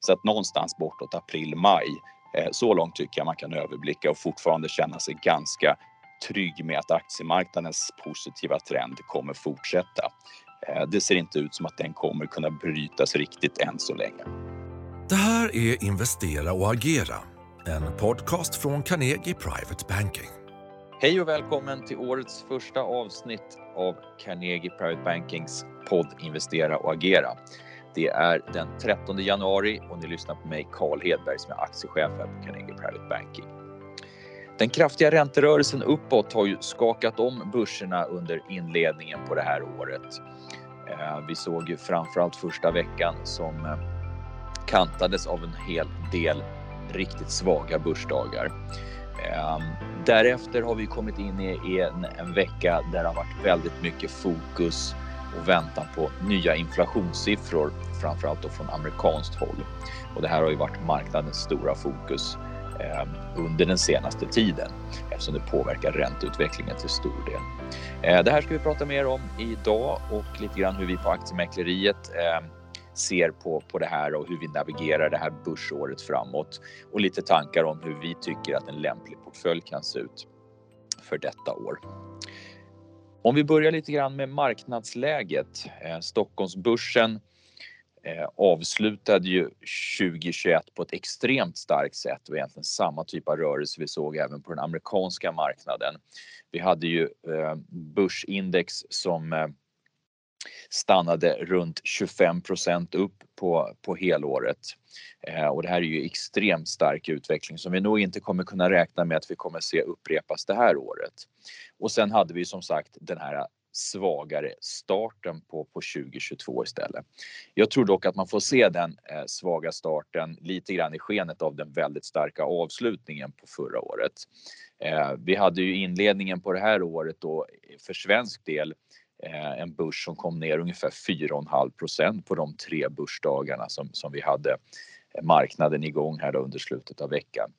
Så att någonstans bortåt april-maj, eh, så långt tycker jag man kan överblicka och fortfarande känna sig ganska trygg med att aktiemarknadens positiva trend kommer fortsätta. Eh, det ser inte ut som att den kommer kunna brytas riktigt än så länge. Det här är Investera och agera, en podcast från Carnegie Private Banking. Hej och välkommen till årets första avsnitt av Carnegie Private Bankings podd Investera och agera. Det är den 13 januari och ni lyssnar på mig Carl Hedberg som är aktiechef här på Carnegie Private Banking. Den kraftiga ränterörelsen uppåt har ju skakat om börserna under inledningen på det här året. Eh, vi såg ju framförallt första veckan som eh, kantades av en hel del riktigt svaga börsdagar. Eh, därefter har vi kommit in i en, en vecka där det har varit väldigt mycket fokus och väntan på nya inflationssiffror, framförallt då från amerikanskt håll. Och det här har ju varit marknadens stora fokus eh, under den senaste tiden eftersom det påverkar ränteutvecklingen till stor del. Eh, det här ska vi prata mer om idag och lite grann hur vi på aktiemäkleriet eh, ser på, på det här och hur vi navigerar det här börsåret framåt och lite tankar om hur vi tycker att en lämplig portfölj kan se ut för detta år. Om vi börjar lite grann med marknadsläget. Eh, Stockholmsbörsen eh, avslutade ju 2021 på ett extremt starkt sätt och egentligen samma typ av rörelse vi såg även på den amerikanska marknaden. Vi hade ju eh, börsindex som stannade runt 25% upp på, på helåret. Eh, och det här är ju extremt stark utveckling som vi nog inte kommer kunna räkna med att vi kommer se upprepas det här året. Och sen hade vi som sagt den här svagare starten på, på 2022 istället. Jag tror dock att man får se den eh, svaga starten lite grann i skenet av den väldigt starka avslutningen på förra året. Eh, vi hade ju inledningen på det här året då för svensk del Eh, en börs som kom ner ungefär 4,5% på de tre börsdagarna som, som vi hade eh, marknaden igång här under slutet av veckan.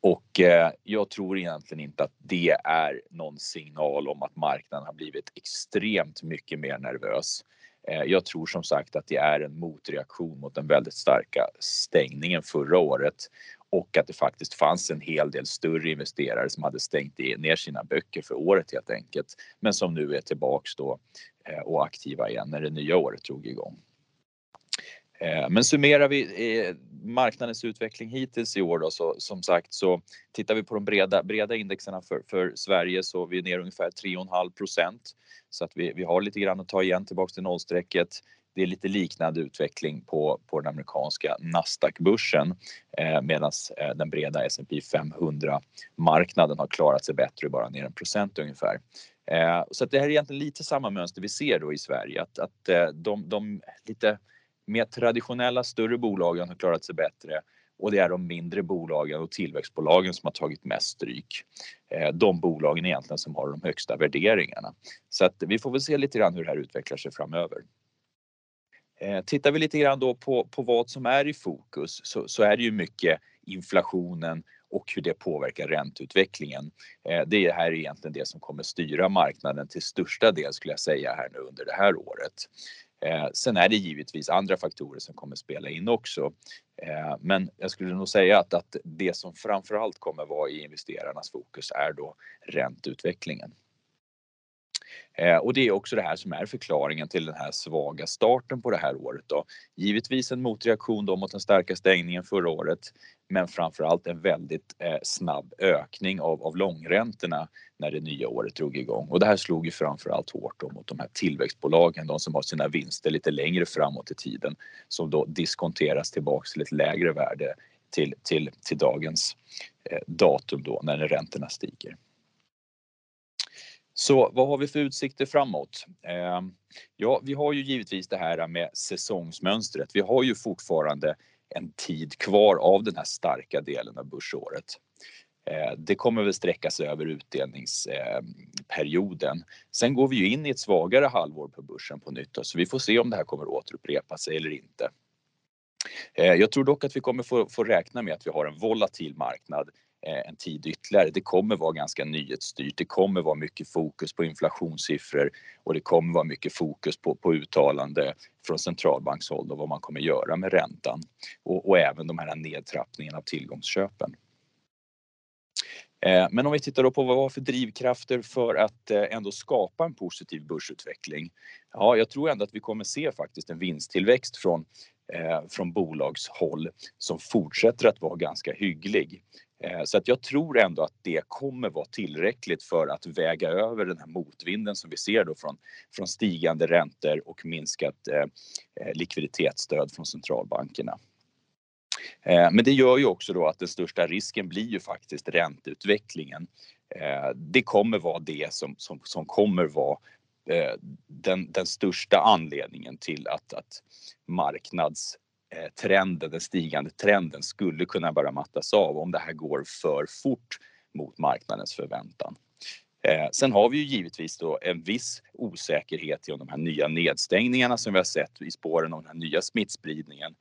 Och eh, jag tror egentligen inte att det är någon signal om att marknaden har blivit extremt mycket mer nervös. Eh, jag tror som sagt att det är en motreaktion mot den väldigt starka stängningen förra året och att det faktiskt fanns en hel del större investerare som hade stängt ner sina böcker för året helt enkelt. Men som nu är tillbaks då eh, och aktiva igen när det nya året drog igång. Eh, men summerar vi eh, marknadens utveckling hittills i år då så som sagt så tittar vi på de breda, breda indexerna för, för Sverige så vi är ner ungefär 3,5 procent. Så att vi, vi har lite grann att ta igen tillbaks till nollstrecket det är lite liknande utveckling på, på den amerikanska Nasdaq-börsen eh, medan eh, den breda S&P 500-marknaden har klarat sig bättre, bara ner en procent ungefär. Eh, så att det här är egentligen lite samma mönster vi ser då i Sverige, att, att eh, de, de lite mer traditionella större bolagen har klarat sig bättre och det är de mindre bolagen och tillväxtbolagen som har tagit mest stryk. Eh, de bolagen egentligen som har de högsta värderingarna. Så att vi får väl se lite grann hur det här utvecklar sig framöver. Eh, tittar vi lite grann då på, på vad som är i fokus så, så är det ju mycket inflationen och hur det påverkar ränteutvecklingen. Eh, det här är egentligen det som kommer styra marknaden till största del skulle jag säga här nu under det här året. Eh, sen är det givetvis andra faktorer som kommer spela in också. Eh, men jag skulle nog säga att, att det som framförallt kommer vara i investerarnas fokus är då ränteutvecklingen. Eh, och det är också det här som är förklaringen till den här svaga starten på det här året då. Givetvis en motreaktion då mot den starka stängningen förra året, men framförallt en väldigt eh, snabb ökning av, av långräntorna när det nya året drog igång. Och det här slog ju framförallt hårt mot de här tillväxtbolagen, de som har sina vinster lite längre framåt i tiden, som då diskonteras tillbaks till ett lägre värde till, till, till dagens eh, datum då när räntorna stiger. Så vad har vi för utsikter framåt? Eh, ja, vi har ju givetvis det här med säsongsmönstret. Vi har ju fortfarande en tid kvar av den här starka delen av börsåret. Eh, det kommer väl sträcka sig över utdelningsperioden. Sen går vi ju in i ett svagare halvår på börsen på nytt så vi får se om det här kommer återupprepa sig eller inte. Eh, jag tror dock att vi kommer få, få räkna med att vi har en volatil marknad Eh, en tid ytterligare. Det kommer vara ganska nyhetsstyrt. Det kommer vara mycket fokus på inflationssiffror och det kommer vara mycket fokus på, på uttalande från centralbankshåll och vad man kommer göra med räntan och, och även de här nedtrappningen av tillgångsköpen. Eh, men om vi tittar då på vad var för drivkrafter för att eh, ändå skapa en positiv börsutveckling. Ja, jag tror ändå att vi kommer se faktiskt en vinsttillväxt från, eh, från bolagshåll som fortsätter att vara ganska hygglig. Eh, så att jag tror ändå att det kommer vara tillräckligt för att väga över den här motvinden som vi ser då från, från stigande räntor och minskat eh, likviditetsstöd från centralbankerna. Eh, men det gör ju också då att den största risken blir ju faktiskt ränteutvecklingen. Eh, det kommer vara det som, som, som kommer vara eh, den, den största anledningen till att, att marknadstrenden, den stigande trenden skulle kunna börja mattas av om det här går för fort mot marknadens förväntan. sen har vi ju givetvis då en viss osäkerhet i om de här nya nedstängningarna som vi har sett i spåren av den här nya smittspridningen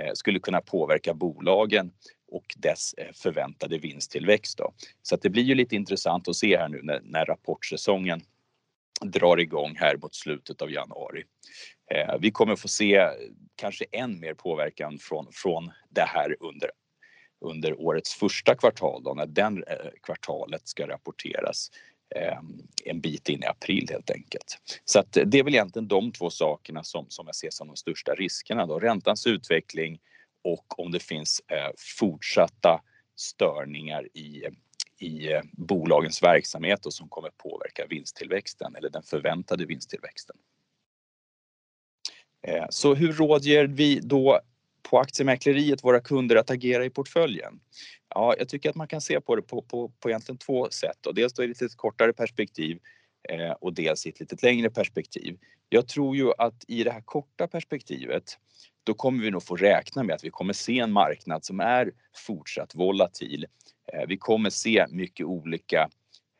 Eh, skulle kunna påverka bolagen och dess eh, förväntade vinsttillväxt. Då. Så att det blir ju lite intressant att se här nu när, när rapportsäsongen drar igång här mot slutet av januari. Eh, vi kommer få se kanske än mer påverkan från, från det här under, under årets första kvartal då, när den eh, kvartalet ska rapporteras. Ehm, en bit in i april helt enkelt. Så att det är väl egentligen de två sakerna som, som jag ser som de största riskerna då. Räntans utveckling och om det finns eh, fortsatta störningar i, i eh, bolagens verksamhet och som kommer påverka vinsttillväxten eller den förväntade vinsttillväxten. Eh, så hur rådger vi då på aktiemäkleriet våra kunder att agera i portföljen? Ja, jag tycker att man kan se på det på, på, på egentligen två sätt. Och dels då i ett lite kortare perspektiv eh, och dels i ett lite längre perspektiv. Jag tror ju att i det här korta perspektivet då kommer vi nog få räkna med att vi kommer se en marknad som är fortsatt volatil. Eh, vi kommer se mycket olika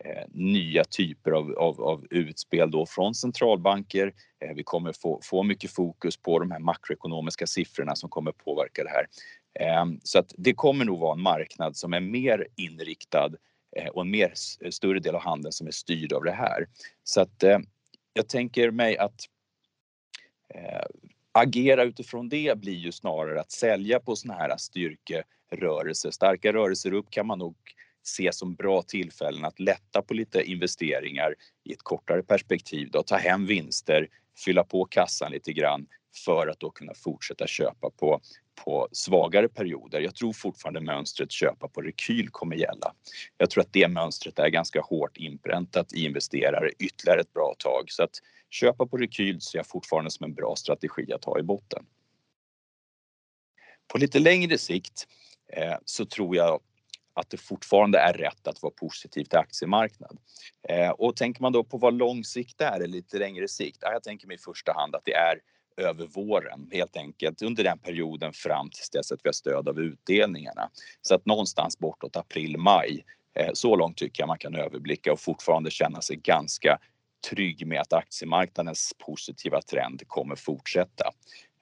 Eh, nya typer av, av, av, utspel då från centralbanker. Eh, vi kommer få, få mycket fokus på de här makroekonomiska siffrorna som kommer påverka det här. Ehm, så att det kommer nog vara en marknad som är mer inriktad eh, och en mer större del av handeln som är styrd av det här. Så att jag tänker mig att agera utifrån det blir ju snarare att sälja på såna här styrkerörelser. Starka rörelser upp kan man nog se som bra tillfällen att lätta på lite investeringar i ett kortare perspektiv. Då, ta hem vinster, fylla på kassan lite grann för att då kunna fortsätta köpa på, på svagare perioder. Jag tror fortfarande mönstret köpa på rekyl kommer gälla. Jag tror att det mönstret är ganska hårt inpräntat i investerare ytterligare ett bra tag så att köpa på rekyl ser jag fortfarande som en bra strategi att ha i botten. På lite längre sikt eh, så tror jag att det fortfarande är rätt att vara positiv till aktiemarknad. Eh, och tänker man då på vad lång sikt är eller lite längre sikt? Ja, jag tänker mig i första hand att det är över våren helt enkelt under den perioden fram till dess att vi har stöd av utdelningarna. Så att någonstans bortåt april, maj. Eh, så långt tycker jag man kan överblicka och fortfarande känna sig ganska trygg med att aktiemarknadens positiva trend kommer fortsätta.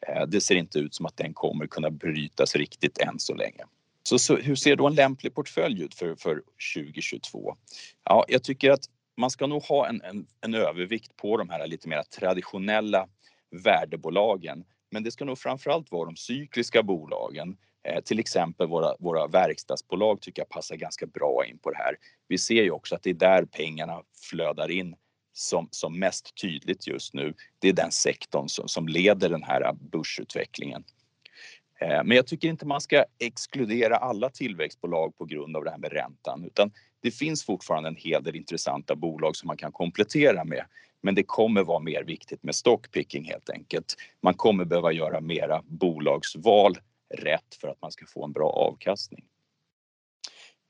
Eh, det ser inte ut som att den kommer kunna brytas riktigt än så länge. Så, så hur ser då en lämplig portfölj ut för, för 2022? Ja, jag tycker att man ska nog ha en, en, en övervikt på de här lite mer traditionella värdebolagen. Men det ska nog framförallt vara de cykliska bolagen. Eh, till exempel våra, våra verkstadsbolag tycker jag passar ganska bra in på det här. Vi ser ju också att det är där pengarna flödar in som, som mest tydligt just nu. Det är den sektorn som, som leder den här börsutvecklingen. Eh, men jag tycker inte man ska exkludera alla tillväxtbolag på grund av det här med räntan utan det finns fortfarande en hel del intressanta bolag som man kan komplettera med. Men det kommer vara mer viktigt med stockpicking helt enkelt. Man kommer behöva göra mera bolagsval rätt för att man ska få en bra avkastning.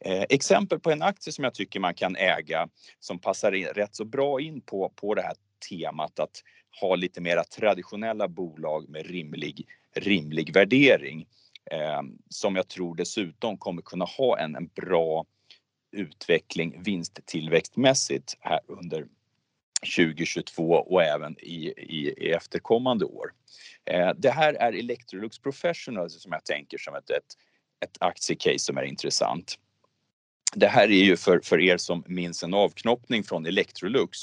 Eh, exempel på en aktie som jag tycker man kan äga som passar rätt så bra in på, på det här temat att ha lite mera traditionella bolag med rimlig, rimlig värdering. Eh, som jag tror dessutom kommer kunna ha en, en bra utveckling vinsttillväxtmässigt här under 2022 och även i, i, i efterkommande år. Eh, det här är Electrolux Professional som jag tänker som ett, ett, ett aktiecase som är intressant. det här är ju för, för er som minns en avknoppning från Electrolux.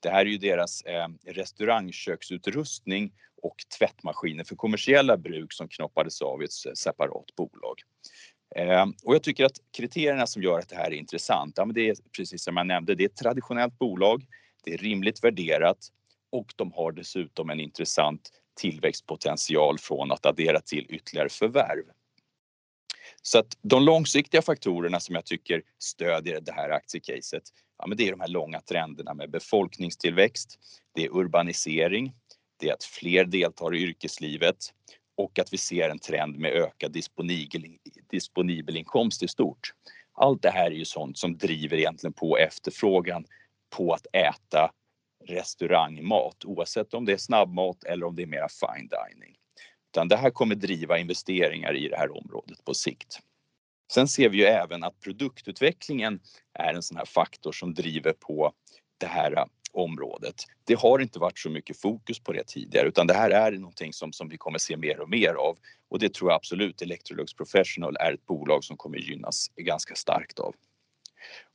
Det här är ju deras eh, restaurangköksutrustning och tvättmaskiner för kommersiella bruk som knoppades av i ett separat bolag. Ehm, och jag tycker att kriterierna som gör att det här är intressant, ja, men det är precis som jag nämnde, det är ett traditionellt bolag, det är rimligt värderat och de har dessutom en intressant tillväxtpotential från att addera till ytterligare förvärv. Så att de långsiktiga faktorerna som jag tycker stödjer det här aktiecaset, ja, men det är de här långa trenderna med befolkningstillväxt, det är urbanisering, det är att fler deltar i yrkeslivet och att vi ser en trend med ökad disponibel, disponibel inkomst i stort. Allt det här är ju sånt som driver egentligen på efterfrågan på att äta restaurangmat oavsett om det är snabbmat eller om det är mera fine dining. Utan det här kommer driva investeringar i det här området på sikt. Sen ser vi ju även att produktutvecklingen är en sån här faktor som driver på det här området. Det har inte varit så mycket fokus på det tidigare utan det här är någonting som, som vi kommer se mer och mer av och det tror jag absolut Electrolux Professional är ett bolag som kommer gynnas ganska starkt av.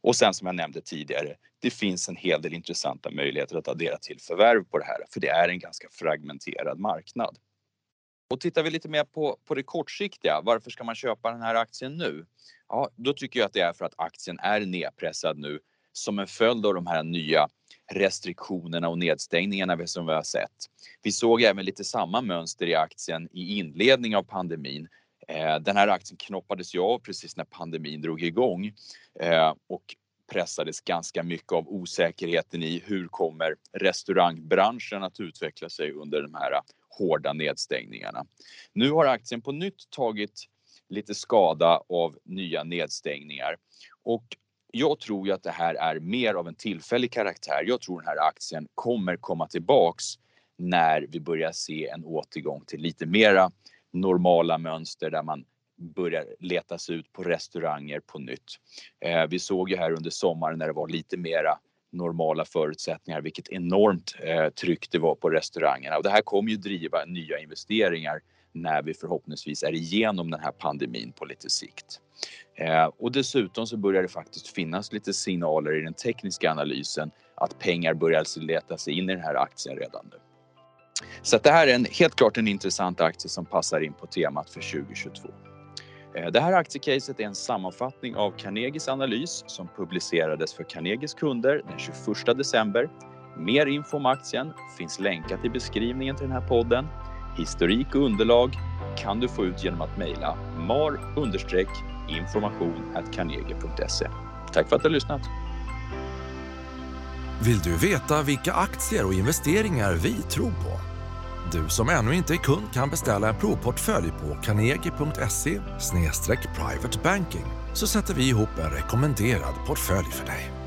Och sen som jag nämnde tidigare, det finns en hel del intressanta möjligheter att addera till förvärv på det här för det är en ganska fragmenterad marknad. Och tittar vi lite mer på, på det kortsiktiga, varför ska man köpa den här aktien nu? Ja, då tycker jag att det är för att aktien är nedpressad nu som en följd av de här nya restriktionerna och nedstängningarna som vi har sett. Vi såg även lite samma mönster i aktien i inledning av pandemin. Eh, den här aktien knoppades ju av precis när pandemin drog igång eh, och pressades ganska mycket av osäkerheten i hur kommer restaurangbranschen att utveckla sig under de här hårda nedstängningarna. Nu har aktien på nytt tagit lite skada av nya nedstängningar och jag tror ju att det här är mer av en tillfällig karaktär. Jag tror den här aktien kommer komma tillbaks när vi börjar se en återgång till lite mera normala mönster där man börjar leta sig ut på restauranger på nytt. Eh, vi såg ju här under sommaren när det var lite mera normala förutsättningar vilket enormt eh, tryck det var på restaurangerna och det här kommer ju driva nya investeringar när vi förhoppningsvis är igenom den här pandemin på lite sikt. Eh, och dessutom så börjar det faktiskt finnas lite signaler i den tekniska analysen att pengar börjar leta sig in i den här aktien redan nu. Så det här är en, helt klart en intressant aktie som passar in på temat för 2022. Eh, det här aktiecaset är en sammanfattning av Carnegies analys som publicerades för Carnegies kunder den 21 december. Mer info om aktien finns länkat i beskrivningen till den här podden. Historik och underlag kan du få ut genom att mejla mar information carnegie.se. Tack för att du har lyssnat. Vill du veta vilka aktier och investeringar vi tror på? Du som ännu inte är kund kan beställa en provportfölj på carnegie.se privatebanking så sätter vi ihop en rekommenderad portfölj för dig.